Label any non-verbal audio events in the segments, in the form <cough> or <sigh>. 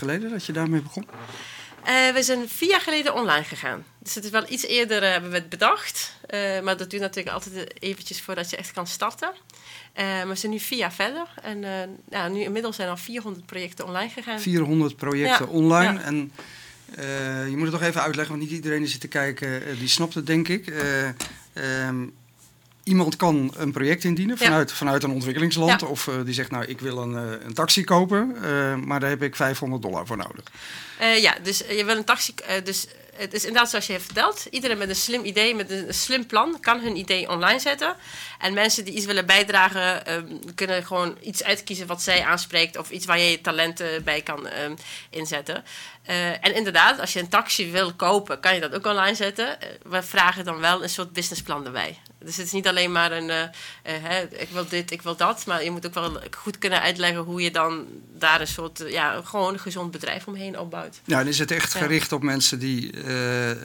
is geleden dat je daarmee begon? Uh, we zijn vier jaar geleden online gegaan. Dus het is wel iets eerder uh, hebben we het bedacht. Uh, maar dat duurt natuurlijk altijd eventjes voordat je echt kan starten. maar we zijn nu vier jaar verder. En ja, nu inmiddels zijn al 400 projecten online gegaan. 400 projecten ja. online. Ja. En je moet het toch even uitleggen, want niet iedereen die zit te kijken, die snapt het denk ik. Um, iemand kan een project indienen vanuit, vanuit een ontwikkelingsland. Of uh, die zegt, nou, ik wil een, uh, een taxi kopen, uh, maar daar heb ik 500 dollar voor nodig. ja, dus je wil een taxi... dus het is inderdaad zoals je hebt verteld. Iedereen met een slim idee, met een slim plan, kan hun idee online zetten. En mensen die iets willen bijdragen, um, kunnen gewoon iets uitkiezen wat zij aanspreekt. Of iets waar je je talenten bij kan um, inzetten. Uh, en inderdaad, als je een taxi wil kopen, kan je dat ook online zetten. We vragen dan wel een soort businessplan erbij. Dus het is niet alleen maar een, uh, hè, ik wil dit, ik wil dat. Maar je moet ook wel goed kunnen uitleggen hoe je dan daar een soort, ja, gewoon een gezond bedrijf omheen opbouwt. Ja, en is het echt gericht op mensen die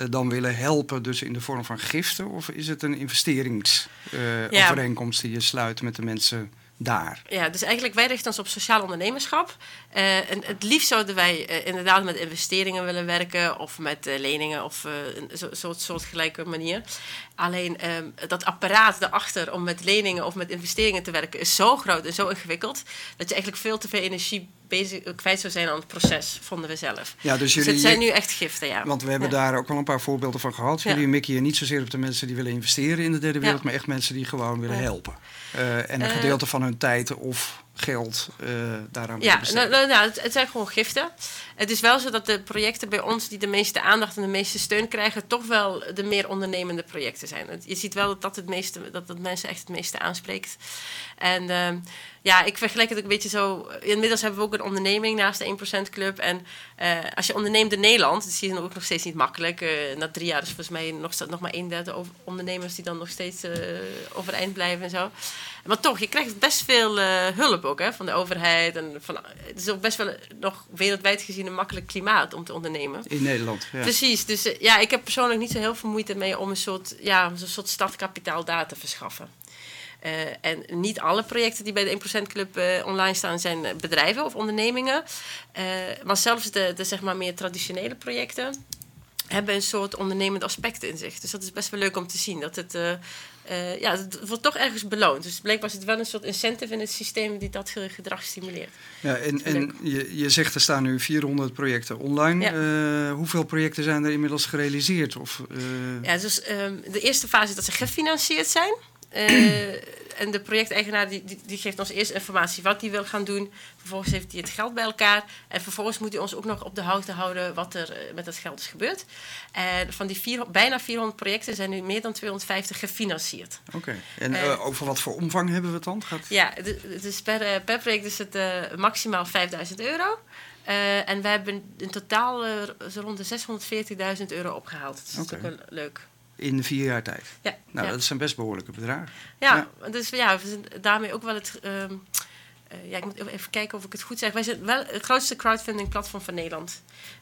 dan willen helpen, dus in de vorm van giften? Of is het een investeringsovereenkomst ja. die je sluit met de mensen daar. Ja, dus eigenlijk wij richten ons op sociaal ondernemerschap. Uh, en het liefst zouden wij uh, inderdaad met investeringen willen werken of met uh, leningen of een soort, soort, soortgelijke manier. Alleen ehm, dat apparaat daarachter om met leningen of met investeringen te werken is zo groot en zo ingewikkeld dat je eigenlijk veel te veel energie bezig, kwijt zou zijn aan het proces, vonden we zelf. Ja, dus, jullie, dus het zijn nu echt giften, ja. Want we hebben ja. daar ook al een paar voorbeelden van gehad. Jullie ja. mikken hier niet zozeer op de mensen die willen investeren in de derde wereld, maar echt mensen die gewoon willen helpen. Uh, en een gedeelte van hun tijd of geld uh, daaraan Ja, nou, nou, nou, het, het, zijn gewoon giften. Het is wel zo dat de projecten bij ons die de meeste aandacht en de meeste steun krijgen, toch wel de meer ondernemende projecten zijn. Je ziet wel dat dat, het meeste, dat, dat mensen echt het meeste aanspreekt. En uh, ja, ik vergelijk het ook een beetje zo. Inmiddels hebben we ook een onderneming naast de 1% Club. En uh, als je onderneemt in Nederland, dat zie je ook nog steeds niet makkelijk. Uh, na drie jaar is volgens mij nog, nog maar een derde ondernemers die dan nog steeds overeind blijven en zo. Maar toch, je krijgt best veel hulp ook hè, van de overheid. En van, het is ook best wel nog wereldwijd gezien een makkelijk klimaat om te ondernemen. In Nederland, ja. Precies. Dus ja, ik heb persoonlijk niet zo heel veel moeite mee om een soort, ja, een soort startkapitaal daar te verschaffen. Uh, en niet alle projecten die bij de 1% Club uh, online staan zijn bedrijven of ondernemingen. Uh, maar zelfs de, de zeg maar meer traditionele projecten hebben een soort ondernemend aspect in zich. Dus dat is best wel leuk om te zien. Dat het, ja, het wordt toch ergens beloond. Dus blijkbaar is het wel een soort incentive in het systeem die dat gedrag stimuleert. Ja, en, en je, je zegt er staan nu 400 projecten online. Ja. hoeveel projecten zijn er inmiddels gerealiseerd? Of, Ja, dus um, de eerste fase is dat ze gefinancierd zijn. En de projecteigenaar die, die, die, geeft ons eerst informatie wat hij wil gaan doen. Vervolgens heeft hij het geld bij elkaar. En vervolgens moet hij ons ook nog op de hoogte houden wat er uh, met dat geld is gebeurd. En van die vier, bijna 400 projecten zijn nu meer dan 250 gefinancierd. Oké. Okay. En uh, over wat voor omvang hebben we het dan? Gaat... Ja, dus per, per project is het maximaal 5000 euro. en we hebben in totaal zo rond de 640.000 euro opgehaald. Dus dat is ook wel leuk. In vier jaar tijd? Ja. Nou, ja. dat zijn best behoorlijke bedragen. Ja, ja, dus ja, we zijn daarmee ook wel het... Um, uh, ja, ik moet even kijken of ik het goed zeg. Wij zijn wel het grootste crowdfunding platform van Nederland.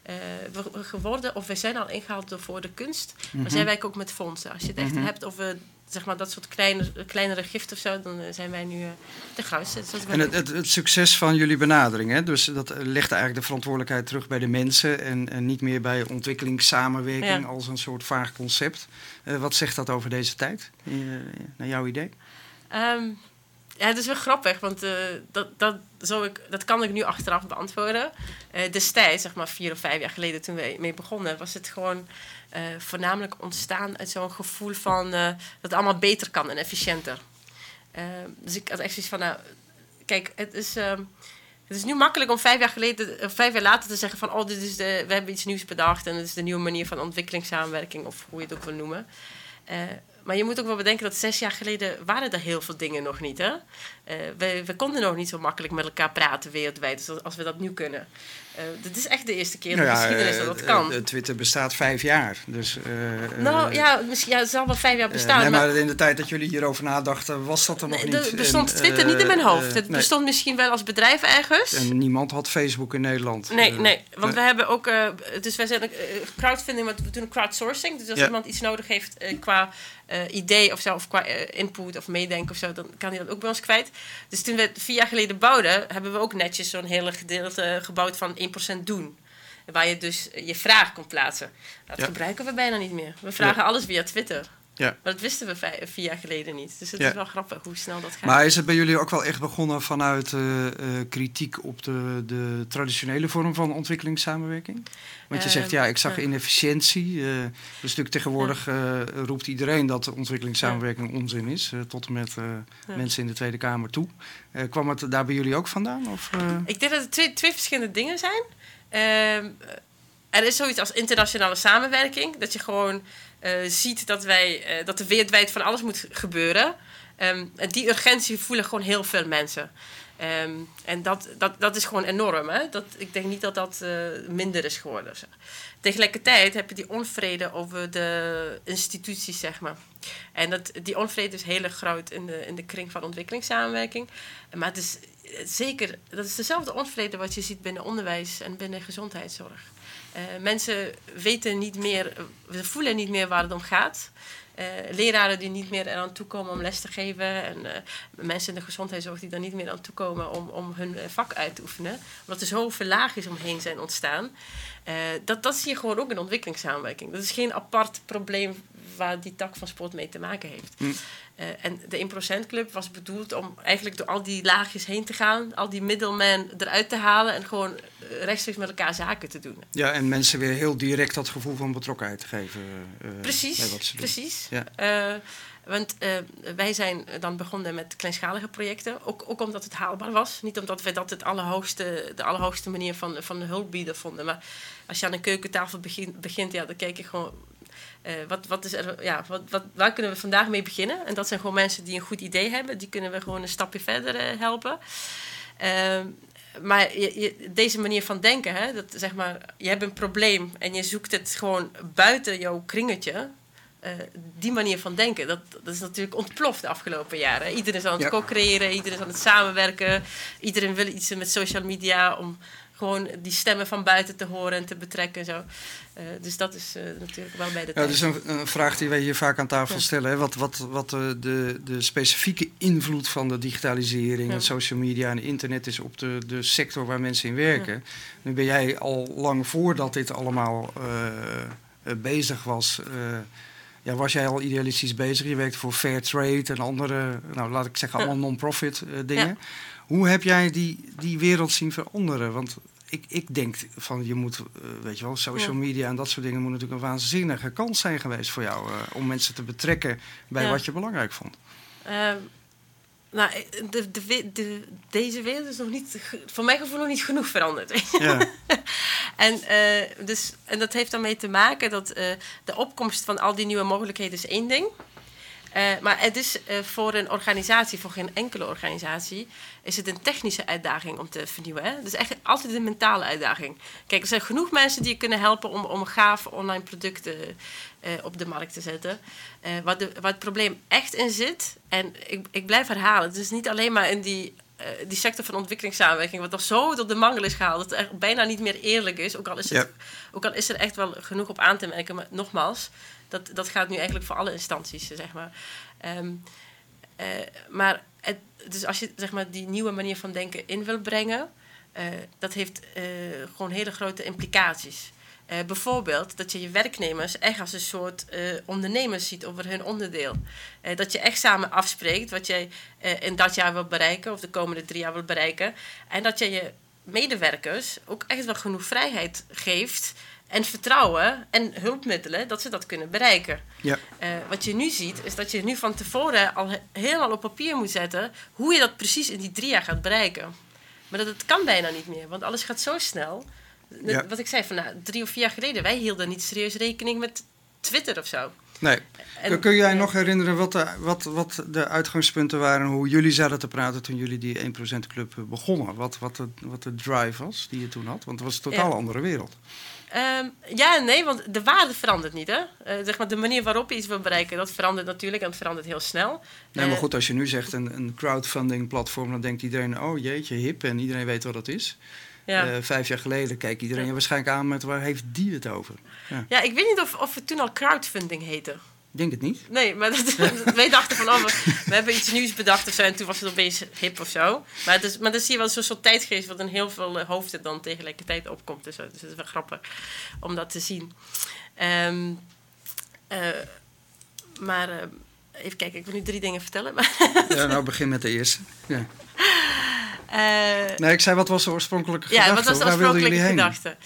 Uh, we geworden, of wij zijn al ingehaald door voor de kunst. Maar mm -hmm. zij werken ook met fondsen. Als je het echt mm -hmm. hebt over zeg maar, dat soort kleine, kleinere giften of zo, dan zijn wij nu uh, de grootste. En het, het, het, succes van jullie benadering, hè? dus dat legt eigenlijk de verantwoordelijkheid terug bij de mensen en, en niet meer bij ontwikkelingssamenwerking ja. als een soort vaag concept. Uh, wat zegt dat over deze tijd, uh, naar jouw idee? Um, ja, het is wel grappig, want uh, dat, dat, zo ik, dat kan ik nu achteraf beantwoorden. Uh, destijds, zeg maar vier of vijf jaar geleden toen we mee begonnen, was het gewoon uh, voornamelijk ontstaan uit zo'n gevoel van dat het allemaal beter kan en efficiënter. dus ik had echt zoiets van, nou, kijk, het is, het is nu makkelijk om vijf jaar, geleden, vijf jaar later te zeggen van, oh, dit is de, we hebben iets nieuws bedacht en het is de nieuwe manier van ontwikkelingssamenwerking of hoe je het ook wil noemen. Maar je moet ook wel bedenken dat zes jaar geleden waren er heel veel dingen nog niet. Hè? Uh, we, we, konden nog niet zo makkelijk met elkaar praten wereldwijd als, als we dat nu kunnen. Uh, dit is echt de eerste keer in nou ja, de geschiedenis dat dat kan. Uh, Twitter bestaat vijf jaar. Dus, nou ja, misschien, ja, het zal wel vijf jaar bestaan. nee, maar, maar, in de tijd dat jullie hierover nadachten, was dat er nog niet. Er bestond Twitter niet in mijn hoofd. Het nee. bestond misschien wel als bedrijf ergens. En niemand had Facebook in Nederland. Nee, nee want we hebben ook... dus wij zijn crowdfunding, we doen crowdsourcing. Dus als ja. iemand iets nodig heeft qua... Uh, idee of zo, of qua uh, input of meedenken of zo, dan kan hij dat ook bij ons kwijt. Dus toen we het vier jaar geleden bouwden, hebben we ook netjes zo'n hele gedeelte gebouwd van 1% doen. Waar je dus je vraag kon plaatsen. Dat gebruiken we bijna niet meer. We vragen alles via Twitter. Ja. Maar dat wisten we vijf, vier jaar geleden niet. Dus het is wel grappig hoe snel dat gaat. Maar is het bij jullie ook wel echt begonnen vanuit uh, kritiek op de, de traditionele vorm van ontwikkelingssamenwerking? Want je zegt, ja, ik zag inefficiëntie. Uh, dus natuurlijk tegenwoordig roept iedereen dat ontwikkelingssamenwerking onzin is. tot en met mensen in de Tweede Kamer toe. kwam het daar bij jullie ook vandaan? Of, Ik denk dat het twee, twee verschillende dingen zijn. Ehm, er is zoiets als internationale samenwerking. Dat je gewoon ziet dat, wij, uh, dat er wereldwijd van alles moet gebeuren. En die urgentie voelen gewoon heel veel mensen. Um, en dat, dat, dat is gewoon enorm. Hè? Dat, ik denk niet dat dat uh, minder is geworden. Zeg. Tegelijkertijd heb je die onvrede over de instituties, zeg maar. En dat, die onvrede is heel groot in de, in de kring van ontwikkelingssamenwerking. Maar het is zeker, dat is dezelfde onvrede wat je ziet binnen onderwijs en binnen gezondheidszorg. Uh, mensen weten niet meer, ze voelen niet meer waar het om gaat. Uh, leraren die niet meer eraan toekomen om les te geven. En uh, mensen in de gezondheidszorg die er niet meer aan toekomen om, om hun vak uit te oefenen. Omdat er zoveel laagjes omheen zijn ontstaan. Dat, dat zie je gewoon ook in ontwikkelingssamenwerking. Dat is geen apart probleem waar die tak van sport mee te maken heeft. Mm. Uh, en de 1% Club was bedoeld om eigenlijk door al die laagjes heen te gaan, al die middlemen eruit te halen en gewoon eh, rechtstreeks met elkaar zaken te doen. Ja, en mensen weer heel direct dat gevoel van betrokkenheid te geven. Uh, precies, bij wat ze doen. precies. Ja. want wij zijn dan begonnen met kleinschalige projecten, ook, ook omdat het haalbaar was. Niet omdat we dat het allerhoogste, de allerhoogste manier van, van hulp bieden vonden. Maar als je aan een keukentafel begint, begint ja, dan kijk je gewoon uh, wat, wat is er, ja, wat, wat, waar kunnen we vandaag mee beginnen? En dat zijn gewoon mensen die een goed idee hebben. Die kunnen we gewoon een stapje verder uh, helpen. Uh, maar je, je, deze manier van denken, hè, dat, zeg maar, je hebt een probleem en je zoekt het gewoon buiten jouw kringetje. Uh, die manier van denken, dat, dat is natuurlijk ontploft de afgelopen jaren. Iedereen is aan het co-creëren, iedereen is aan het samenwerken. Iedereen wil iets met social media om gewoon die stemmen van buiten te horen en te betrekken en zo. Uh, dus dat is uh, natuurlijk wel bij de. Ja, dat is een, een, vraag die wij hier vaak aan tafel ja. stellen. Hè? Wat, wat, wat uh, de, de specifieke invloed van de digitalisering, ja. en social media en internet is op de, de sector waar mensen in werken. Ja. Nu ben jij al lang voordat dit allemaal bezig was. ja, was jij al idealistisch bezig? Je werkte voor Fair Trade en andere, nou laat ik zeggen, allemaal non-profit dingen. Hoe heb jij die, die wereld zien veranderen? Want ik, ik denk van je moet, uh, weet je wel, social media en dat soort dingen moet natuurlijk een waanzinnige kans zijn geweest voor jou uh, om mensen te betrekken bij ja. wat je belangrijk vond. Uh, nou, de, de, de, deze wereld is nog niet, voor mijn gevoel nog niet genoeg veranderd. Ja. <laughs> en, uh, dus, en dat heeft daarmee te maken dat de opkomst van al die nieuwe mogelijkheden is één ding. Maar het is voor een organisatie, voor geen enkele organisatie, is het een technische uitdaging om te vernieuwen. Hè? Het is echt altijd een mentale uitdaging. Kijk, er zijn genoeg mensen die je kunnen helpen om, om gaaf online producten uh, op de markt te zetten. wat, de, wat het probleem echt in zit, en ik, ik blijf herhalen, het is niet alleen maar in die die sector van ontwikkelingssamenwerking, wat toch zo tot de mangel is gehaald, dat het echt bijna niet meer eerlijk is. Ook al is, het, ja. ook al is er echt wel genoeg op aan te merken. Maar nogmaals, dat, dat gaat nu eigenlijk voor alle instanties, zeg maar. Um, uh, maar het, dus als je zeg maar, die nieuwe manier van denken in wil brengen, uh, dat heeft uh, gewoon hele grote implicaties. bijvoorbeeld dat je je werknemers echt als een soort ondernemers ziet over hun onderdeel. dat je echt samen afspreekt wat jij in dat jaar wilt bereiken of de komende drie jaar wilt bereiken. En dat je je medewerkers ook echt wel genoeg vrijheid geeft en vertrouwen en hulpmiddelen dat ze dat kunnen bereiken. Ja. Uh, wat je nu ziet, is dat je nu van tevoren al helemaal op papier moet zetten hoe je dat precies in die drie jaar gaat bereiken. Maar dat, dat kan bijna niet meer, want alles gaat zo snel. Ja. Wat ik zei, van nou, drie of vier jaar geleden, wij hielden niet serieus rekening met Twitter of zo. Nee. En, Kun jij nog herinneren wat de, wat, wat de uitgangspunten waren, hoe jullie zaten te praten toen jullie die 1% Club begonnen? Wat, wat, de, wat de drive was die je toen had? Want het was een totaal ja. andere wereld. Um, ja en nee, want de waarde verandert niet. Hè? Uh, zeg maar, de manier waarop je iets wil bereiken, dat verandert natuurlijk en het verandert heel snel. Nee, maar goed, als je nu zegt een, een crowdfunding platform, dan denkt iedereen, oh jeetje, hip en iedereen weet wat dat is. Ja. Uh, vijf jaar geleden kijkt iedereen ja. waarschijnlijk aan met waar heeft die het over? Ja, ja ik weet niet of, of het toen al crowdfunding heette. Ik denk het niet. Nee, maar dat, <laughs> wij dachten van, oh, we, we, hebben iets nieuws bedacht of zo. En toen was het opeens hip of zo. Maar, dus, maar dan zie je wel zo'n soort tijdgeest wat in heel veel uh, hoofden dan tegelijkertijd opkomt. Dus, dus het is wel grappig om dat te zien. Um, uh, maar uh, even kijken, ik wil nu drie dingen vertellen. Maar ja, nou begin met de eerste. Ja. <laughs> nee, ik zei, wat was de oorspronkelijke gedachte? Ja, wat was de oorspronkelijke gedachte?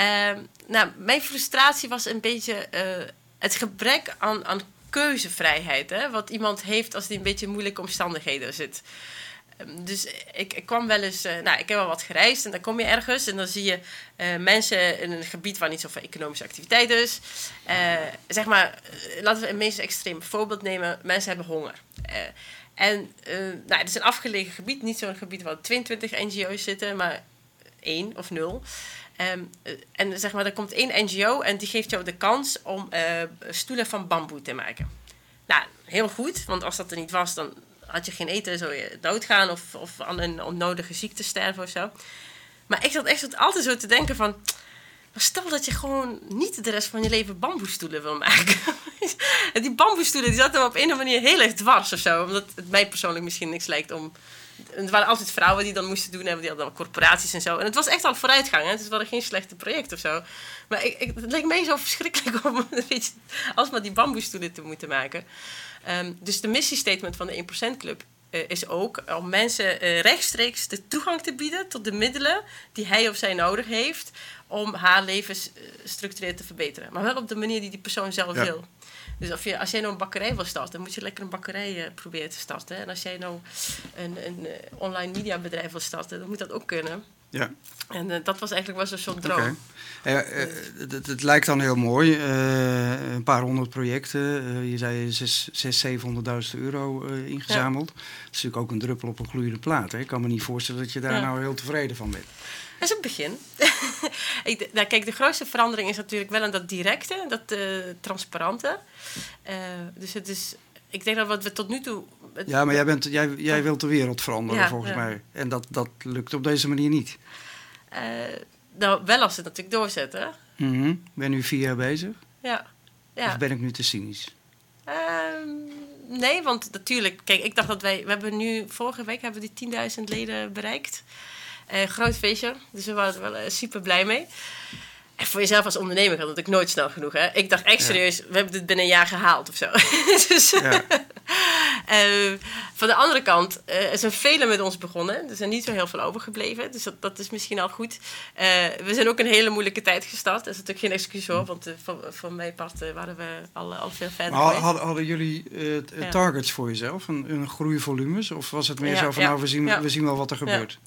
Uh, nou, mijn frustratie was een beetje het gebrek aan, aan keuzevrijheid. Hè? Wat iemand heeft als hij een beetje moeilijke omstandigheden zit. Um, dus ik, ik, kwam wel eens, uh, nou, ik heb wel wat gereisd en dan kom je ergens en dan zie je uh, mensen in een gebied waar niet zoveel economische activiteit is. zeg maar, laten we een meest extreem voorbeeld nemen: mensen hebben honger. en nou, het is een afgelegen gebied, niet zo'n gebied waar 22 NGO's zitten, maar één of nul. Um, en zeg maar, er komt één NGO en die geeft jou de kans om uh, stoelen van bamboe te maken. Nou, heel goed, want als dat er niet was, dan had je geen eten, zou je doodgaan of, of aan een onnodige ziekte sterven of zo. Maar ik zat echt altijd zo te denken van, stel dat je gewoon niet de rest van je leven bamboestoelen wil maken. <laughs> en die bamboestoelen die zaten op een of andere manier heel erg dwars of zo, omdat het mij persoonlijk misschien niks lijkt om het waren altijd vrouwen die dan moesten doen. En die hadden corporaties en zo. En het was echt al vooruitgang. Hè? Het waren geen slechte project of zo. Maar ik, ik, het leek mij zo verschrikkelijk <laughs> om een beetje alsmaar die bamboestoelen te moeten maken. Um, dus de missiestatement van de 1% Club uh, is ook om mensen uh, rechtstreeks de toegang te bieden tot de middelen die hij of zij nodig heeft om haar levensstructureel te verbeteren. Maar wel op de manier die die persoon zelf ja. wil. Dus of je, als jij nou een bakkerij wil starten, dan moet je lekker een bakkerij uh, proberen te starten. En als jij nou een, een online mediabedrijf wil starten, dan moet dat ook kunnen. Ja. En uh, dat was eigenlijk wel zo'n droom. Okay. Uh, het, het, lijkt dan heel mooi. een paar honderd projecten. je zei 600.000, 700.000 euro ingezameld. Ja. Dat is natuurlijk ook een druppel op een gloeiende plaat. Hè? Ik kan me niet voorstellen dat je daar ja. nou heel tevreden van bent. Dat is het begin. <laughs> ik, nou, kijk, de grootste verandering is natuurlijk wel aan dat directe, dat uh, transparante. Uh, dus het is, ik denk dat wat we tot nu toe. ja, maar jij, bent, jij, jij wilt de wereld veranderen ja, volgens ja. mij. En dat, dat lukt op deze manier niet. Uh, nou, wel als ze het natuurlijk doorzetten. Mm -hmm. Ben nu vier jaar bezig? Ja. ja. Of ben ik nu te cynisch? Ehm, nee, want natuurlijk, kijk, ik dacht dat wij, we hebben nu, vorige week hebben we die 10.000 leden bereikt. Uh, groot feestje, dus we waren er wel uh, super blij mee. En voor jezelf als ondernemer gaat het ook nooit snel genoeg. Hè? Ik dacht echt serieus, we hebben dit binnen een jaar gehaald of zo. <laughs> dus, ja. uh, <laughs> van de andere kant uh, er zijn velen met ons begonnen. Er zijn niet zo heel veel overgebleven. Dus dat, dat is misschien al goed. Uh, we zijn ook een hele moeilijke tijd gestart. Dat is natuurlijk geen excuus hoor. Want voor, voor mijn part waren we al, al veel verder. Maar hadden, hadden jullie ja. targets voor jezelf? Een, een groeivolumes? Of was het meer ja, zo van nou, we zien, we zien wel wat er gebeurt?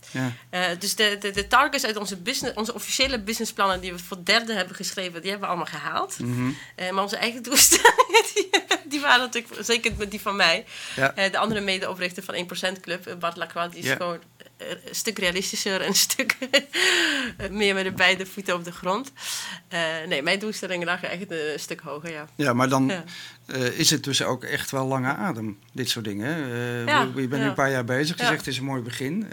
dus de, de, de targets uit onze, business, onze officiële businessplannen die we voor derde hebben geschreven, die hebben we allemaal gehaald. Mm -hmm. maar onze eigen doelstellingen, <laughs> die, die, waren natuurlijk, zeker met die van mij. De andere medeoprichter van 1% Club, Bart Lacroix, die is ja. gewoon een stuk realistischer en een stuk <laughs> meer met de beide voeten op de grond. Uh, nee, mijn doelstellingen lagen echt een stuk hoger, ja. Ja, maar dan ja. Uh, is het dus ook echt wel lange adem, dit soort dingen. Uh, ja, je bent nu een paar jaar bezig, je zegt het is een mooi begin.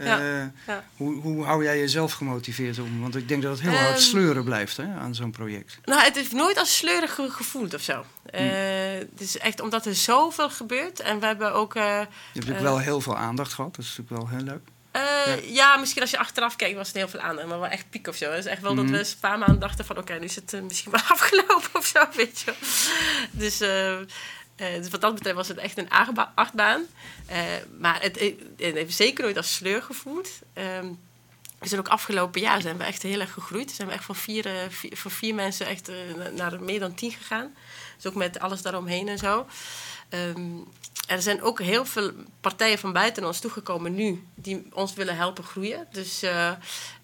Hoe, hoe hou jij jezelf gemotiveerd om? Want ik denk dat het heel um, hard sleuren blijft hè, aan zo'n project. Nou, het heeft nooit als sleurig gevoeld of zo. Hm. Het is echt omdat er zoveel gebeurt en we hebben ook... je hebt ook wel heel veel aandacht gehad, dat is natuurlijk wel heel leuk. Uh, ja. ja. misschien als je achteraf kijkt was het heel veel aandacht, maar wel echt piek of zo. Het is echt wel mm. dat we een paar maanden dachten van oké, okay, nu is het uh, misschien wel <laughs> afgelopen of zo, weet je Dus, uh, dus wat dat betreft was het echt een achtbaan. maar het, het, heeft zeker nooit als sleur gevoeld. Um, zijn ook afgelopen jaar zijn we echt heel erg gegroeid. Zijn we echt van vier, vier van vier mensen echt naar meer dan tien gegaan. Dus ook met alles daaromheen en zo. Um, er zijn ook heel veel partijen van buiten ons toegekomen nu die ons willen helpen groeien. Dus uh, uh,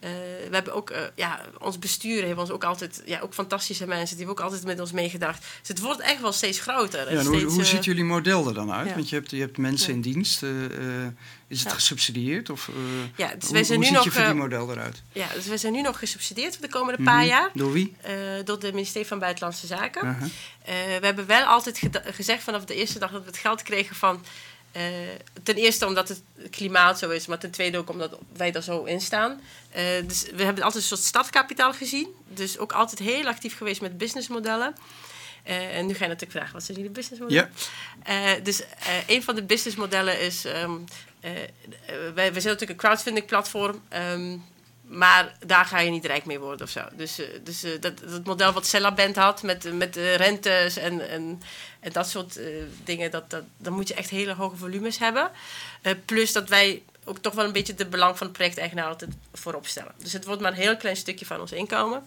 we hebben ook, uh, ja, ons bestuur heeft ons ook altijd, ja, ook fantastische mensen, die hebben ook altijd met ons meegedacht. Dus het wordt echt wel steeds groter. Ja, steeds, hoe, hoe ziet jullie model er dan uit? Ja. Want je hebt, je hebt mensen ja. in dienst. Is het gesubsidieerd? Of, ja, dus hoe, wij zijn hoe nu ziet nog, je verdienmodel eruit? Ja, dus wij zijn nu nog gesubsidieerd voor de komende mm -hmm. paar jaar. Door wie? door het ministerie van Buitenlandse Zaken. -huh. we hebben wel altijd gezegd vanaf de eerste dag dat we het geld kregen van uh, ten eerste omdat het klimaat zo is, maar ten tweede ook omdat wij er zo in staan. Uh, dus we hebben altijd een soort stadkapitaal gezien. Dus ook altijd heel actief geweest met businessmodellen. En nu ga je natuurlijk vragen, wat zijn jullie businessmodellen? Ja. dus een van de businessmodellen is... Um, wij, wij zijn natuurlijk een crowdfunding platform... Ehm, maar daar ga je niet rijk mee worden of zo. Dus, dus dat, dat model wat Cellaband had met, met rentes en, en, en dat soort dingen, dat, dat, dan moet je echt hele hoge volumes hebben. plus dat wij ook toch wel een beetje de belang van de projecteigenaar altijd voorop stellen. Dus het wordt maar een heel klein stukje van ons inkomen.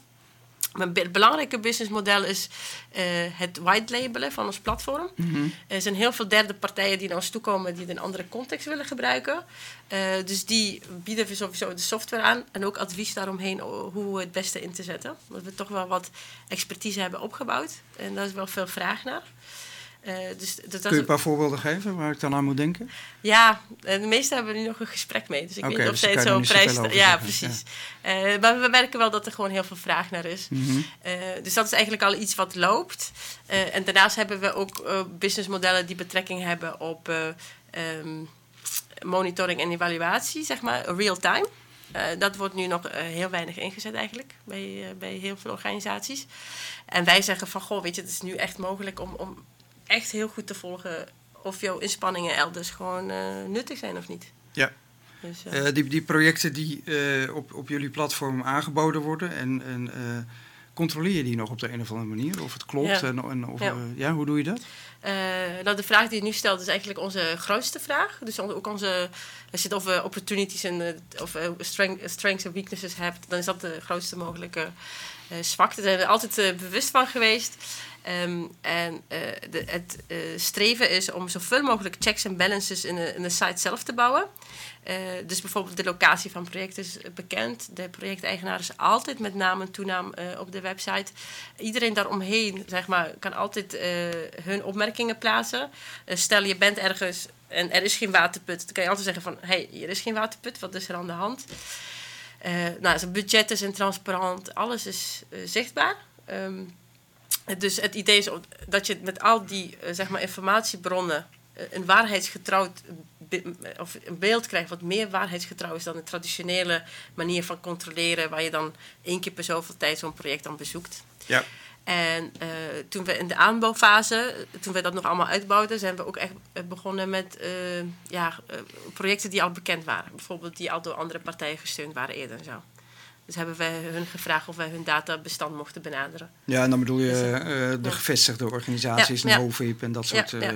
Het belangrijke businessmodel is uh, het white labelen van ons platform. Mhm. Er zijn heel veel derde partijen die naar ons toekomen die het in een andere context willen gebruiken. Uh, dus die bieden sowieso de software aan en ook advies daaromheen hoe het beste in te zetten. Omdat we toch wel wat expertise hebben opgebouwd en daar is wel veel vraag naar. Uh, dus, dat Kun je een paar voorbeelden geven waar ik dan aan moet denken? Ja, de meeste hebben we nu nog een gesprek mee. Dus ik weet niet of dus zij het zo prijs... Ja, precies. Ja. Uh, maar we merken wel dat er gewoon heel veel vraag naar is. Mm -hmm. uh, dus dat is eigenlijk al iets wat loopt. en daarnaast hebben we ook businessmodellen die betrekking hebben op um, monitoring en evaluatie, zeg maar, real time. dat wordt nu nog heel weinig ingezet eigenlijk bij, bij heel veel organisaties. En wij zeggen van, goh, weet je, het is nu echt mogelijk om, om echt heel goed te volgen of jouw inspanningen elders gewoon uh, nuttig zijn of niet. Ja. Dus, uh, die, die projecten die uh, op, op jullie platform aangeboden worden en, en controleer je die nog op de een of andere manier? Of het klopt? Ja. En, en of, ja. ja. hoe doe je dat? nou, de vraag die je nu stelt is eigenlijk onze grootste vraag. Dus ook onze, als je het over opportunities en of strength, strengths en weaknesses hebt, dan is dat de grootste mogelijke zwakte. Daar zijn we altijd bewust van geweest. Um, en uh, de, het uh, streven is om zoveel mogelijk checks en balances in de, in de site zelf te bouwen. Uh, dus bijvoorbeeld de locatie van projecten is bekend. De projecteigenaar is altijd met naam en toenaam op de website. Iedereen daaromheen zeg maar, kan altijd hun opmerkingen plaatsen. stel je bent ergens en er is geen waterput. Dan kan je altijd zeggen van, hé, hey, hier is geen waterput. Wat is er aan de hand? nou, zijn budgetten zijn transparant. Alles is zichtbaar. Um, dus het idee is dat je met al die uh, zeg maar informatiebronnen uh, een waarheidsgetrouwd of een beeld krijgt wat meer waarheidsgetrouw is dan de traditionele manier van controleren, waar je dan één keer per zoveel tijd zo'n project dan bezoekt. Ja. En uh, toen we in de aanbouwfase, toen we dat nog allemaal uitbouwden, zijn we ook echt begonnen met ja, projecten die al bekend waren. Bijvoorbeeld die al door andere partijen gesteund waren eerder en zo. Dus hebben wij hun gevraagd of wij hun databestand mochten benaderen. Ja, en dan bedoel je dus, uh, de gevestigde organisaties, ja, Novip en dat soort uh,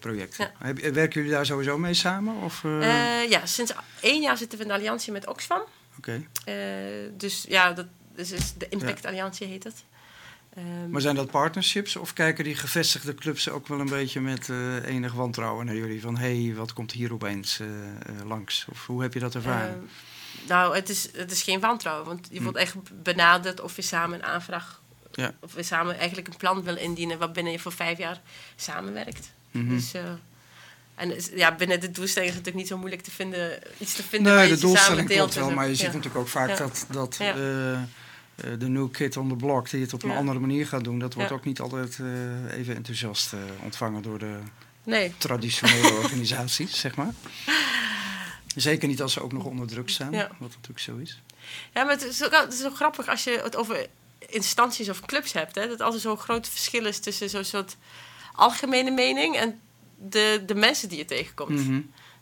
projecten. Werken jullie daar sowieso mee samen? Of, ja, sinds één jaar zitten we in de alliantie met Oxfam. Oké. dus ja, dat dus is de Impact Alliantie heet het. Um, maar zijn dat partnerships of kijken die gevestigde clubs ook wel een beetje met enig wantrouwen naar jullie? Van hé, hey, wat komt hier opeens langs? Of hoe heb je dat ervaren? Nou, het is, het is geen wantrouwen. Want je hm. wordt echt benaderd of je samen een aanvraag... Ja. of we samen eigenlijk een plan wil indienen... waarbinnen je voor vijf jaar samenwerkt. Mm -hmm. Dus... Uh, en ja, binnen de doelstelling is het natuurlijk niet zo moeilijk te vinden, iets te vinden nee, de doelstelling klopt wel, maar je ziet natuurlijk ook vaak dat, dat uh, de new kid on the block die het op een andere manier gaat doen, dat wordt ook niet altijd uh, even enthousiast ontvangen door de nee. traditionele <laughs> organisaties, zeg maar. Zeker niet als ze ook nog onder druk staan, wat natuurlijk zo is. Ja, maar het is, ook, het is ook grappig als je het over instanties of clubs hebt. Hè, dat er zo'n groot verschil is tussen zo'n soort algemene mening en de, de mensen die je tegenkomt. Mhm.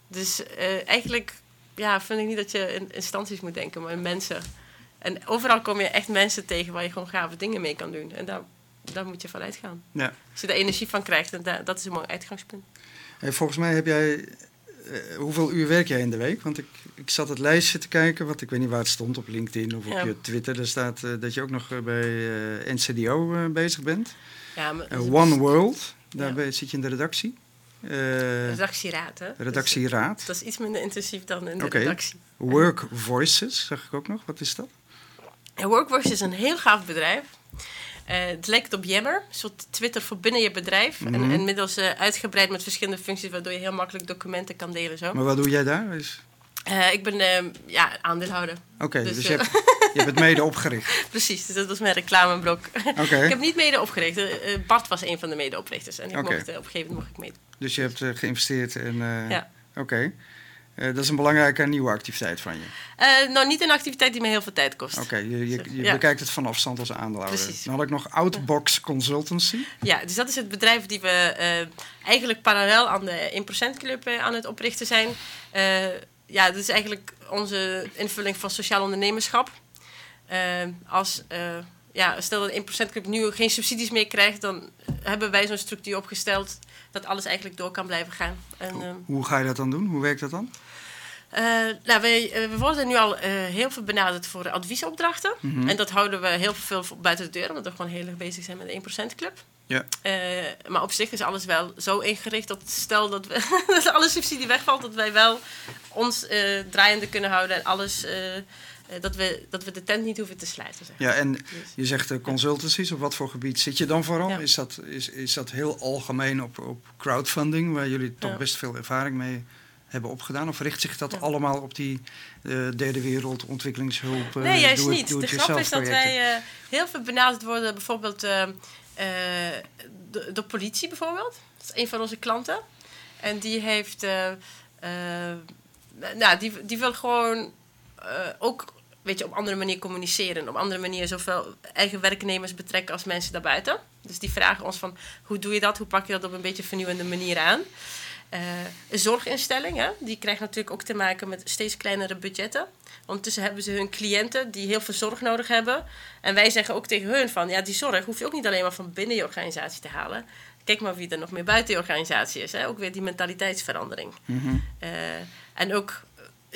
Dus uh, eigenlijk ja, vind ik niet dat je in instanties moet denken, maar in mensen. En overal kom je echt mensen tegen waar je gewoon gave dingen mee kan doen. En daar, daar moet je van uitgaan. Ja. Als je er energie van krijgt, en dat is een mooi uitgangspunt. Hey, volgens mij heb jij uh, hoeveel uur werk jij in de week? Want ik, ik zat het lijstje te kijken, want ik weet niet waar het stond op LinkedIn of op je Twitter. Daar staat uh, dat je ook nog bij uh, NCDO bezig bent. Ja, maar, One World, ja. zit je in de redactie. redactieraad, hè? Redactieraad. Dus, dat is iets minder intensief dan in de okay. redactie. Work Voices, zag ik ook nog. Wat is dat? Work Voices is een heel gaaf bedrijf. Uh, het lijkt op Yammer, een soort Twitter voor binnen je bedrijf. En mhm. inmiddels uh, uitgebreid met verschillende functies, waardoor je heel makkelijk documenten kan delen. Zo. Maar wat doe jij daar? Is... Uh, ik ben ehm, ja, aandeelhouder. Oké, dus, dus je, hebt, je hebt het mede opgericht. <laughs> Precies, dus dat was mijn reclameblok. Okay. ik heb niet mede opgericht. Bart was een van de medeoprichters. En ik mocht, op een gegeven moment mocht ik mee. Dus je hebt geïnvesteerd in... ja. Oké. Dat is een belangrijke nieuwe activiteit van je. nou, niet een activiteit die me heel veel tijd kost. Oké, je, je, je bekijkt het van afstand als aandeelhouder. Precies. Dan had ik nog Outbox Consultancy. Ja, dus dat is het bedrijf die we eigenlijk parallel aan de 1% Club aan het oprichten zijn. ja, dat is eigenlijk onze invulling van sociaal ondernemerschap. als ja, stel dat 1% Club nu geen subsidies meer krijgt, dan hebben wij zo'n structuur opgesteld dat alles eigenlijk door kan blijven gaan. En, hoe, ehm, hoe ga je dat dan doen? Hoe werkt dat dan? Uh, nou, wij, uh, we worden nu al uh, heel veel benaderd voor adviesopdrachten. Mm En dat houden we heel veel buiten de deur, omdat we gewoon heel erg bezig zijn met de 1% Club. Ja. maar op zich is alles wel zo ingericht dat stel dat, we, <laughs> dat alle subsidie wegvalt, dat wij wel ons draaiende kunnen houden en alles eh, dat, we, dat we de tent niet hoeven te sluiten. Zeg. Ja, en dus- je zegt uh, consultancies, op wat voor gebied zit je dan vooral? Is, dat, is, is dat heel algemeen op, op crowdfunding, waar jullie toch best veel ervaring mee hebben opgedaan? Of richt zich dat allemaal op die uh, derde wereld, ontwikkelingshulp? nee, juist niet. de grap is dat wij heel veel benaderd worden, bijvoorbeeld de, politie bijvoorbeeld. Dat is een van onze klanten. En die heeft... nou, die, die wil gewoon ook weet je, op andere manier communiceren. Op andere manier zowel eigen werknemers betrekken als mensen daarbuiten. Dus die vragen ons van, hoe doe je dat? Hoe pak je dat op een beetje vernieuwende manier aan? Uh, een zorginstelling, hè, die krijgt natuurlijk ook te maken met steeds kleinere budgetten. Ondertussen hebben ze hun cliënten die heel veel zorg nodig hebben. En wij zeggen ook tegen hun van, ja, die zorg hoef je ook niet alleen maar van binnen je organisatie te halen. Kijk maar wie er nog meer buiten je organisatie is. Hè. Ook weer die mentaliteitsverandering. Mhm. Eh, en ook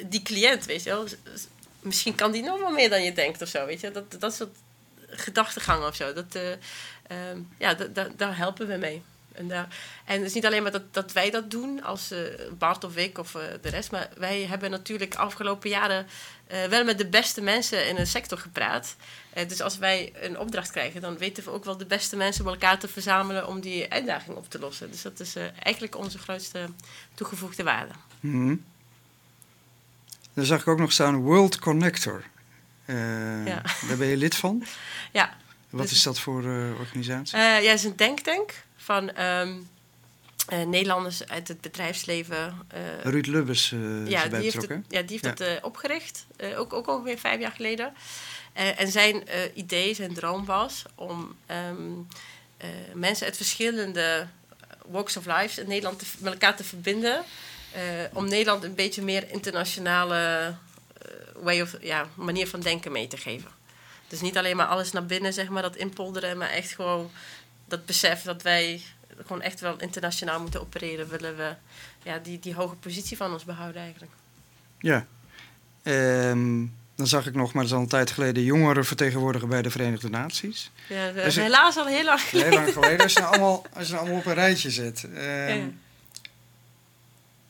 die cliënt, weet je wel misschien kan die nog wel meer dan je denkt of zo. Weet je? Dat, dat soort gedachtegang of zo. Dat, uh, ja, daar helpen we mee. En, daar, en het is niet alleen maar dat, dat wij dat doen als uh, Bart of ik of uh, de rest. Maar wij hebben natuurlijk afgelopen jaren wel met de beste mensen in de sector gepraat. dus als wij een opdracht krijgen, dan weten we ook wel de beste mensen bij elkaar te verzamelen om die uitdaging op te lossen. Dus dat is eigenlijk onze grootste toegevoegde waarde. Mm dan zag ik ook nog staan World Connector. Uh, ja. Daar ben je lid van? <laughs> Ja. Wat dus is dat voor uh, organisatie? Uh, ja, het is een denktank van um, Nederlanders uit het bedrijfsleven. Ruud Lubbers ja, die heeft het, ja, die heeft ja. dat opgericht. ook, ook ongeveer vijf jaar geleden. en zijn idee, zijn droom was om um, mensen uit verschillende walks of life in Nederland te, met elkaar te verbinden om Nederland een beetje meer internationale uh, way of, ja, manier van denken mee te geven. Dus niet alleen maar alles naar binnen, zeg maar, dat inpolderen, maar echt gewoon dat besef dat wij gewoon echt wel internationaal moeten opereren, willen we ja, die, die hoge positie van ons behouden eigenlijk. Ja. Um, dan zag ik nog, maar dat is al een tijd geleden, jongeren vertegenwoordigen bij de Verenigde Naties. Ja, dat is helaas al heel lang geleden. Heel lang geleden, als je nou <laughs> allemaal, als je nou allemaal op een rijtje zet. Um, ja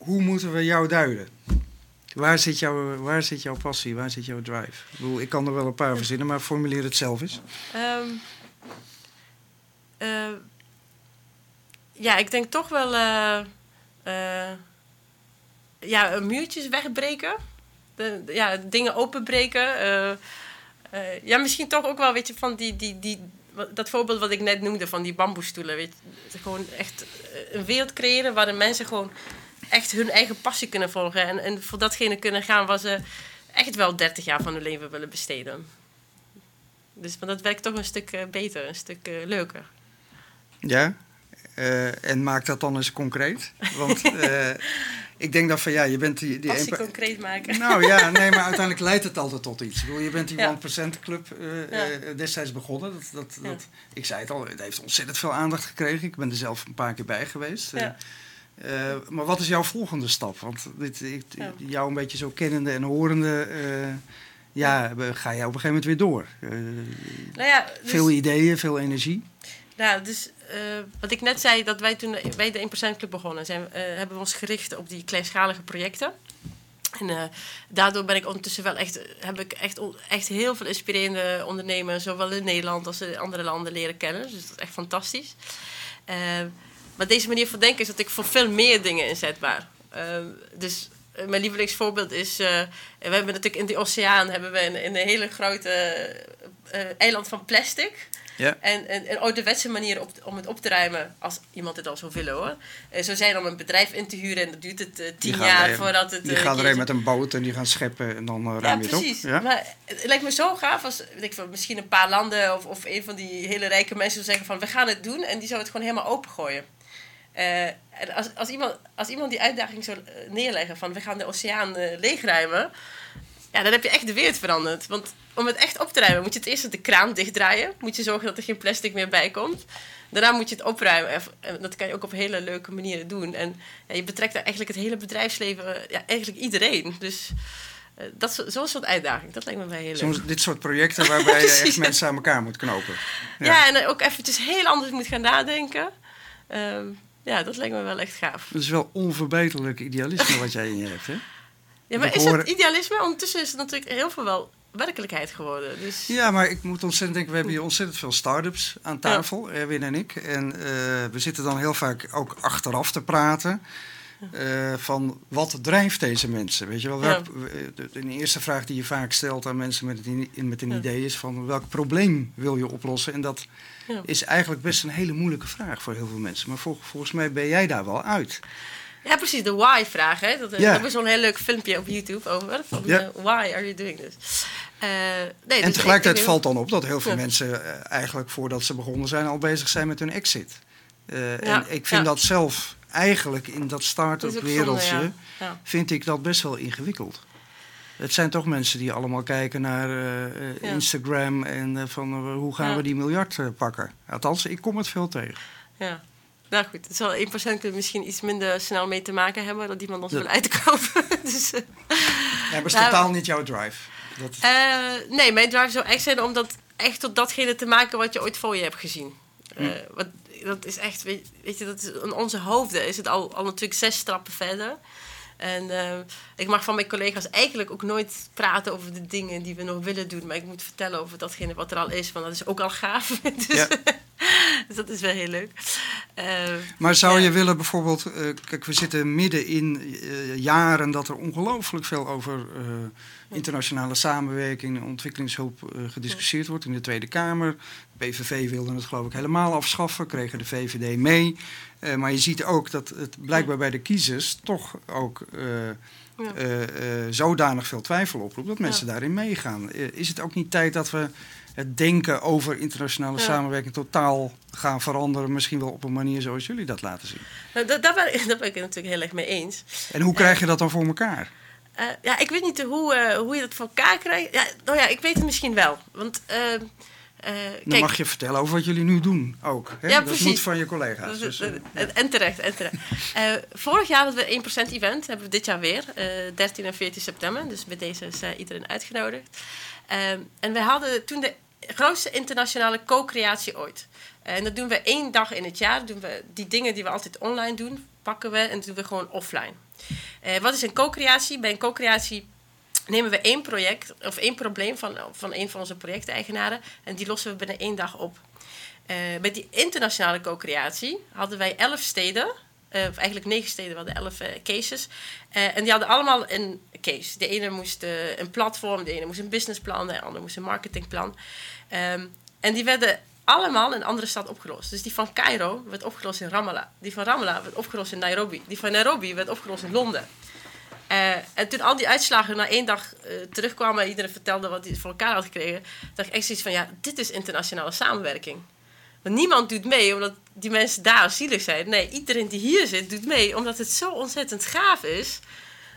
hoe moeten we jou duiden? Waar zit, jouw, waar zit jouw passie? Waar zit jouw drive? Ik, ik kan er wel een paar verzinnen, maar formuleer het zelf eens. Um, uh, ja, ik denk toch wel uh, uh, ja, muurtjes wegbreken. De, ja, dingen openbreken. ja, misschien toch ook wel, weet je, van die, die, die, dat voorbeeld wat ik net noemde van die bamboestoelen. Weet je, gewoon echt een wereld creëren waarin mensen gewoon echt hun eigen passie kunnen volgen. En, en voor datgene kunnen gaan waar ze echt wel 30 jaar van hun leven willen besteden. Dus maar dat werkt toch een stuk eh, beter, een stuk uh, leuker. Ja, uh, en maak dat dan eens concreet. Want <laughs> ik denk dat van ja, je bent die. die Passie concreet maken. Nou ja, nee, maar <laughs> uiteindelijk leidt het altijd tot iets. Ik bedoel, je bent die ja. 1% Club destijds begonnen. Dat, dat, dat, Ik zei het al, het heeft ontzettend veel aandacht gekregen. Ik ben er zelf een paar keer bij geweest. Uh, maar wat is jouw volgende stap? Want dit, ik, jou een beetje zo kennende en horende, uh, ja, ga je op een gegeven moment weer door. Uh, nou ja, dus, veel ideeën, veel energie. Nou, dus wat ik net zei, dat wij toen wij de 1% Club begonnen, zijn, hebben we ons gericht op die kleinschalige projecten. En daardoor ben ik ondertussen wel echt, heb ik echt, echt heel veel inspirerende ondernemers, zowel in Nederland als in andere landen, leren kennen. Dus dat is echt fantastisch. Maar deze manier van denken is dat ik voor veel meer dingen inzetbaar. Uh, dus mijn lievelingsvoorbeeld is... we hebben natuurlijk in de oceaan hebben we een, een hele grote eiland van plastic... Ja. En, en een ouderwetse manier op, om het op te ruimen, als iemand het al zou willen hoor. Uh, zo zijn om een bedrijf in te huren en dat duurt het uh, tien jaar voordat het. Die uh, gaan er met een boot en die gaan scheppen en dan uh, ruim je het op. Ja, maar het lijkt me zo gaaf als weet ik, misschien een paar landen of, of een van die hele rijke mensen zou zeggen van we gaan het doen en die zou het gewoon helemaal opengooien. En als, als, iemand, als iemand die uitdaging zou neerleggen van we gaan de oceaan leegruimen, ja, dan heb je echt de wereld veranderd. Want om het echt op te ruimen, moet je het eerst de kraan dichtdraaien. Moet je zorgen dat er geen plastic meer bij komt. Daarna moet je het opruimen. En dat kan je ook op hele leuke manieren doen. En ja, je betrekt daar eigenlijk het hele bedrijfsleven, ja, eigenlijk iedereen. Dus uh, dat zo'n soort uitdaging, dat lijkt me bij heel leuk. Soms dit soort projecten waarbij je <laughs> echt mensen aan elkaar moet knopen. Ja, ja en ook eventjes heel anders moet gaan nadenken. Uh, ja, dat lijkt me wel echt gaaf. Het is wel onverbeterlijk idealisme wat jij in je hebt, hè? <laughs> Ja, maar is dat idealisme? Ondertussen is het natuurlijk heel veel wel werkelijkheid geworden. Dus... Ja, maar ik moet ontzettend denken, we hebben hier ontzettend veel start-ups aan tafel, ja. Erwin en ik. En uh, we zitten dan heel vaak ook achteraf te praten. Uh, van wat drijft deze mensen? Weet je wel, welk, de, de, eerste vraag die je vaak stelt aan mensen met, het, met een idee is van welk probleem wil je oplossen? En dat is eigenlijk best een hele moeilijke vraag voor heel veel mensen. Maar vol, volgens mij ben jij daar wel uit. Ja, precies, de why-vraag. Hè? Dat, Daar hebben zo'n heel leuk filmpje op YouTube over. Van ja. uh, why are you doing this? Uh, nee, en dus tegelijkertijd valt dan op dat heel veel mensen uh, eigenlijk voordat ze begonnen zijn al bezig zijn met hun exit. Ja. En ik vind dat zelf eigenlijk in dat start-up wereldje, vind ik dat best wel ingewikkeld. Het zijn toch mensen die allemaal kijken naar Instagram en van hoe gaan we die miljard pakken. Althans, ik kom het veel tegen. Ja. Nou goed, het zal 1% misschien iets minder snel mee te maken hebben dat iemand ons wil uitkopen. <laughs> dus, ja, maar is nou, totaal niet jouw drive? Dat... Nee, mijn drive zou echt zijn om dat echt tot datgene te maken wat je ooit voor je hebt gezien. Wat, dat is echt, weet, weet, je, dat is, in onze hoofden is het al, al natuurlijk zes stappen verder. En uh, ik mag van mijn collega's eigenlijk ook nooit praten over de dingen die we nog willen doen. Maar ik moet vertellen over datgene wat er al is, want dat is ook al gaaf. <laughs> dus, ja. <laughs> dus dat is wel heel leuk. Uh, maar zou je willen bijvoorbeeld... Uh, kijk, we zitten midden in jaren dat er ongelooflijk veel over internationale samenwerking en ontwikkelingshulp gediscussieerd wordt in de Tweede Kamer. PVV wilde het geloof ik helemaal afschaffen, kregen de VVD mee. Uh, maar je ziet ook dat het blijkbaar bij de kiezers toch ook uh, ja. uh, zodanig veel twijfel oproept dat mensen ja. daarin meegaan. is het ook niet tijd dat we het denken over internationale ja. samenwerking totaal gaan veranderen? Misschien wel op een manier zoals jullie dat laten zien. Nou, daar, ben ik, <laughs> daar ben ik het natuurlijk heel erg mee eens. En hoe krijg je dat dan voor elkaar? ja, ik weet niet hoe, hoe je dat voor elkaar krijgt. Ja, nou ja, ik weet het misschien wel. Want uh, Dan mag je vertellen over wat jullie nu doen ook. Hè? Ja, dat moet van je collega's. Dus, uh, en terecht, en terecht. Uh, vorig jaar hadden we 1% event, hebben we dit jaar weer. 13 en 14 september, dus bij deze is iedereen uitgenodigd. Ehm, en we hadden toen de grootste internationale co-creatie ooit. En dat doen we één dag in het jaar. Doen we die dingen die we altijd online doen, pakken we en doen we gewoon offline. wat is een co-creatie? Bij een co-creatie nemen we één project of één probleem van, van een van onze projecteigenaren en die lossen we binnen één dag op. Uh, met die internationale co-creatie hadden wij elf steden, uh, of eigenlijk negen steden, we hadden elf uh, cases. en die hadden allemaal een case. De ene moest een platform, de ene moest een businessplan, de andere moest een marketingplan. Um, en die werden allemaal in een andere stad opgelost. Dus die van Cairo werd opgelost in Ramallah. Die van Ramallah werd opgelost in Nairobi. Die van Nairobi werd opgelost in Londen. Uh, en toen al die uitslagen na één dag uh, terugkwamen en iedereen vertelde wat hij voor elkaar had gekregen, dacht ik echt zoiets van: ja, dit is internationale samenwerking. Want niemand doet mee omdat die mensen daar zielig zijn. Nee, iedereen die hier zit doet mee omdat het zo ontzettend gaaf is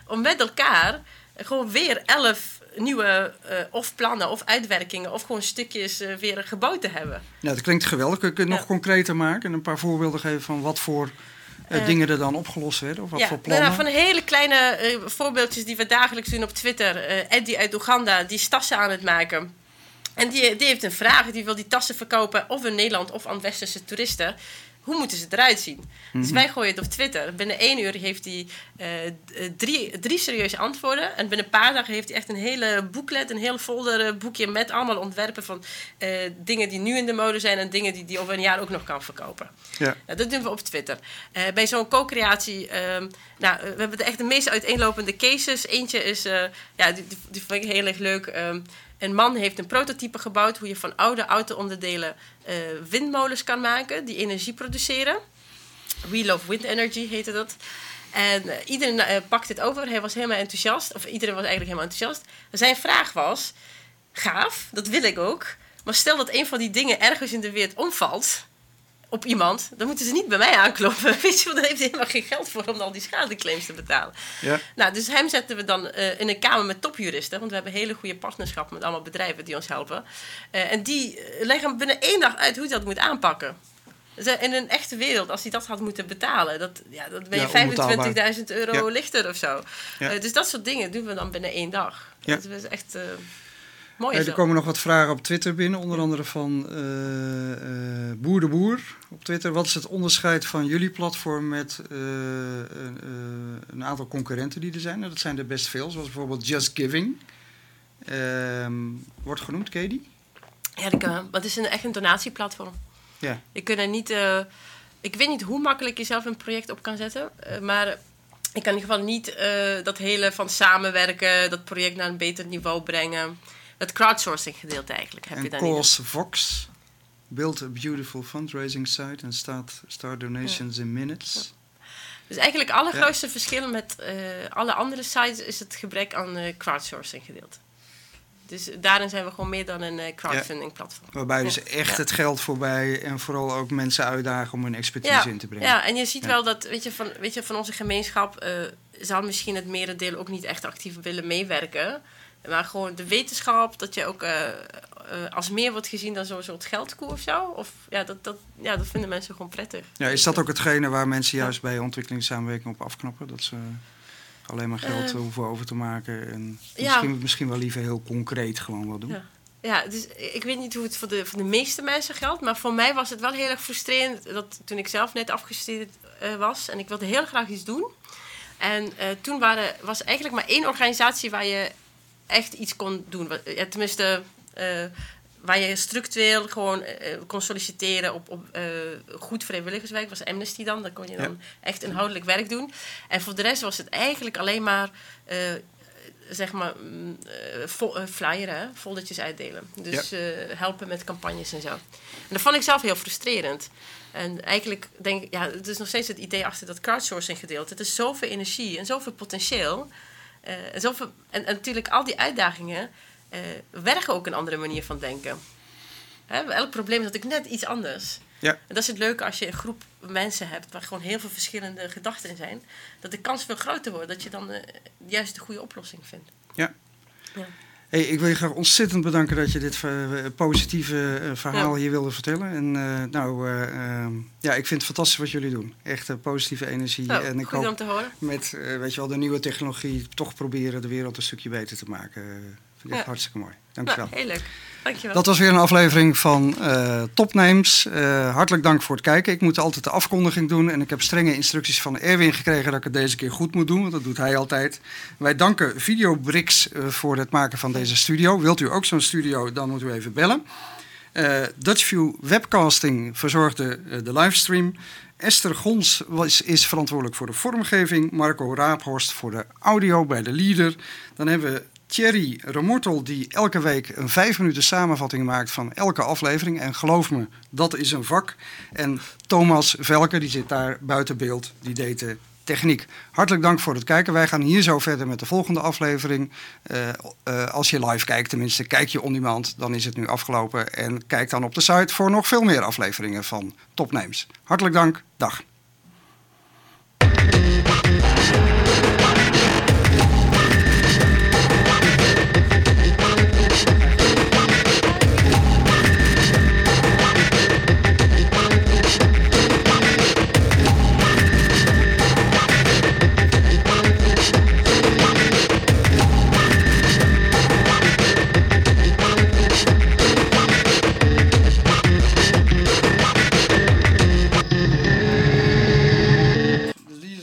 om met elkaar gewoon weer elf nieuwe uh, of plannen of uitwerkingen of gewoon stukjes weer gebouwd te hebben. Ja, dat klinkt geweldig. Kun je het nog concreter maken en een paar voorbeelden geven van wat voor uh, dingen er dan opgelost werden? Of wat ja, voor plannen? Nou, van hele kleine uh, voorbeeldjes die we dagelijks doen op Twitter. Uh, Eddie uit Oeganda, die is tassen aan het maken. En die, die heeft een vraag, die wil die tassen verkopen of in Nederland of aan westerse toeristen. Hoe moeten ze eruit zien? Dus wij gooien het op Twitter. Binnen één uur heeft hij uh, drie, drie serieuze antwoorden. En binnen een paar dagen heeft hij echt een hele booklet, een heel folder boekje met allemaal ontwerpen van uh, dingen die nu in de mode zijn en dingen die hij over een jaar ook nog kan verkopen. Ja. dat doen we op Twitter. bij zo'n co-creatie, ehm, nou, we hebben echt de meest uiteenlopende cases. Eentje is, ja, die, die, vond ik heel erg leuk. Um, een man heeft een prototype gebouwd hoe je van oude auto-onderdelen uh, windmolens kan maken die energie produceren. We Love Wind Energy heette dat. En uh, iedereen uh, pakt dit over. Hij was helemaal enthousiast. Of iedereen was eigenlijk helemaal enthousiast. zijn vraag was: gaaf, dat wil ik ook. Maar stel dat een van die dingen ergens in de wereld omvalt op iemand, dan moeten ze niet bij mij aankloppen. <laughs> Weet je, want dan heeft hij helemaal geen geld voor om al die schadeclaims te betalen. Ja. Nou, dus hem zetten we dan uh, in een kamer met topjuristen, want we hebben hele goede partnerschappen met allemaal bedrijven die ons helpen. Uh, en die leggen binnen één dag uit hoe hij dat moet aanpakken. Dus in een echte wereld, als hij dat had moeten betalen, dat, ja, dat ben je 25.000 euro ja. lichter of zo. Uh, dus dat soort dingen doen we dan binnen één dag. Ja. Dat is echt Mooi er komen nog wat vragen op Twitter binnen, onder andere van uh, uh, Boer de Boer op Twitter. Wat is het onderscheid van jullie platform met uh, een aantal concurrenten die er zijn? Nou, dat zijn er best veel, zoals bijvoorbeeld Just Giving. Ehm, wordt genoemd, Katie? Ja, dat, dat is een, echt een donatieplatform. Ja. Je kunt er niet, ik weet niet hoe makkelijk je zelf een project op kan zetten, maar ik kan in ieder geval niet dat hele van samenwerken, dat project naar een beter niveau brengen het crowdsourcing gedeelte eigenlijk heb en je dan Vox built a beautiful fundraising site and start, start donations in minutes. Dus eigenlijk het allergrootste ja. verschil met uh, alle andere sites is het gebrek aan uh, crowdsourcing gedeelte. Dus daarin zijn we gewoon meer dan een uh, crowdfunding platform. Waarbij dus echt het geld voorbij en vooral ook mensen uitdagen om hun expertise in te brengen. Ja, en je ziet wel dat, weet je, van, weet je, van onze gemeenschap zal misschien het merendeel ook niet echt actief willen meewerken. Maar gewoon de wetenschap, dat je ook uh, uh, als meer wordt gezien dan zo'n soort geldkoe of zo. Of, ja, dat, dat, ja, dat vinden mensen gewoon prettig. Ja, is dat ook hetgene waar mensen juist bij ontwikkelingssamenwerking op afknappen? Dat ze alleen maar geld uh, hoeven over te maken en ja. misschien, misschien wel liever heel concreet gewoon wat doen? Ja. Ja, dus ik weet niet hoe het voor de, voor de meeste mensen geldt, maar voor mij was het wel heel erg frustrerend dat toen ik zelf net afgestudeerd was en ik wilde heel graag iets doen. En toen waren, was eigenlijk maar één organisatie waar je echt iets kon doen. Ja, tenminste, uh, waar je structureel gewoon uh, kon solliciteren op, op uh, goed vrijwilligerswerk. was Amnesty dan. Dan kon je dan echt inhoudelijk werk doen. En voor de rest was het eigenlijk alleen maar... zeg maar, mm, flyeren, foldertjes uitdelen. Dus helpen met campagnes en zo. En dat vond ik zelf heel frustrerend. En eigenlijk denk ik, ja, het is nog steeds het idee achter dat crowdsourcing gedeelte. Het is zoveel energie en zoveel potentieel. Uh, en, zoveel, en, en, natuurlijk, al die uitdagingen uh, werken ook een andere manier van denken. Hè? Elk probleem is natuurlijk net iets anders. Ja. En dat is het leuke als je een groep mensen hebt waar gewoon heel veel verschillende gedachten in zijn. Dat de kans veel groter wordt dat je dan uh, juist de goede oplossing vindt. Ja. ja. Hey, ik wil je graag ontzettend bedanken dat je dit positieve verhaal hier wilde vertellen. En nou, ehm, ja, ik vind het fantastisch wat jullie doen. Echt positieve energie. Nou, en ik hoop om te horen. Met, weet je wel, de nieuwe technologie toch proberen de wereld een stukje beter te maken. Vind ik echt hartstikke mooi. Dank je wel. heel leuk. Dankjewel. Dat was weer een aflevering van uh, Topnames. Uh, hartelijk dank voor het kijken. Ik moet altijd de afkondiging doen. En ik heb strenge instructies van Erwin gekregen dat ik het deze keer goed moet doen. Want dat doet hij altijd. Wij danken Videobricks uh, voor het maken van deze studio. Wilt u ook zo'n studio, dan moet u even bellen. Dutchview Webcasting verzorgde de livestream. Esther Gons was, is verantwoordelijk voor de vormgeving. Marco Raaphorst voor de audio bij de leader. Dan hebben we Thierry Remortel, die elke week een vijf minuten samenvatting maakt van elke aflevering. En geloof me, dat is een vak. En Thomas Velker, die zit daar buiten beeld, die deed de techniek. Hartelijk dank voor het kijken. Wij gaan hier zo verder met de volgende aflevering. Uh, uh, als je live kijkt, tenminste, kijk je on demand, dan is het nu afgelopen. En kijk dan op de site voor nog veel meer afleveringen van Topnames. Hartelijk dank, dag.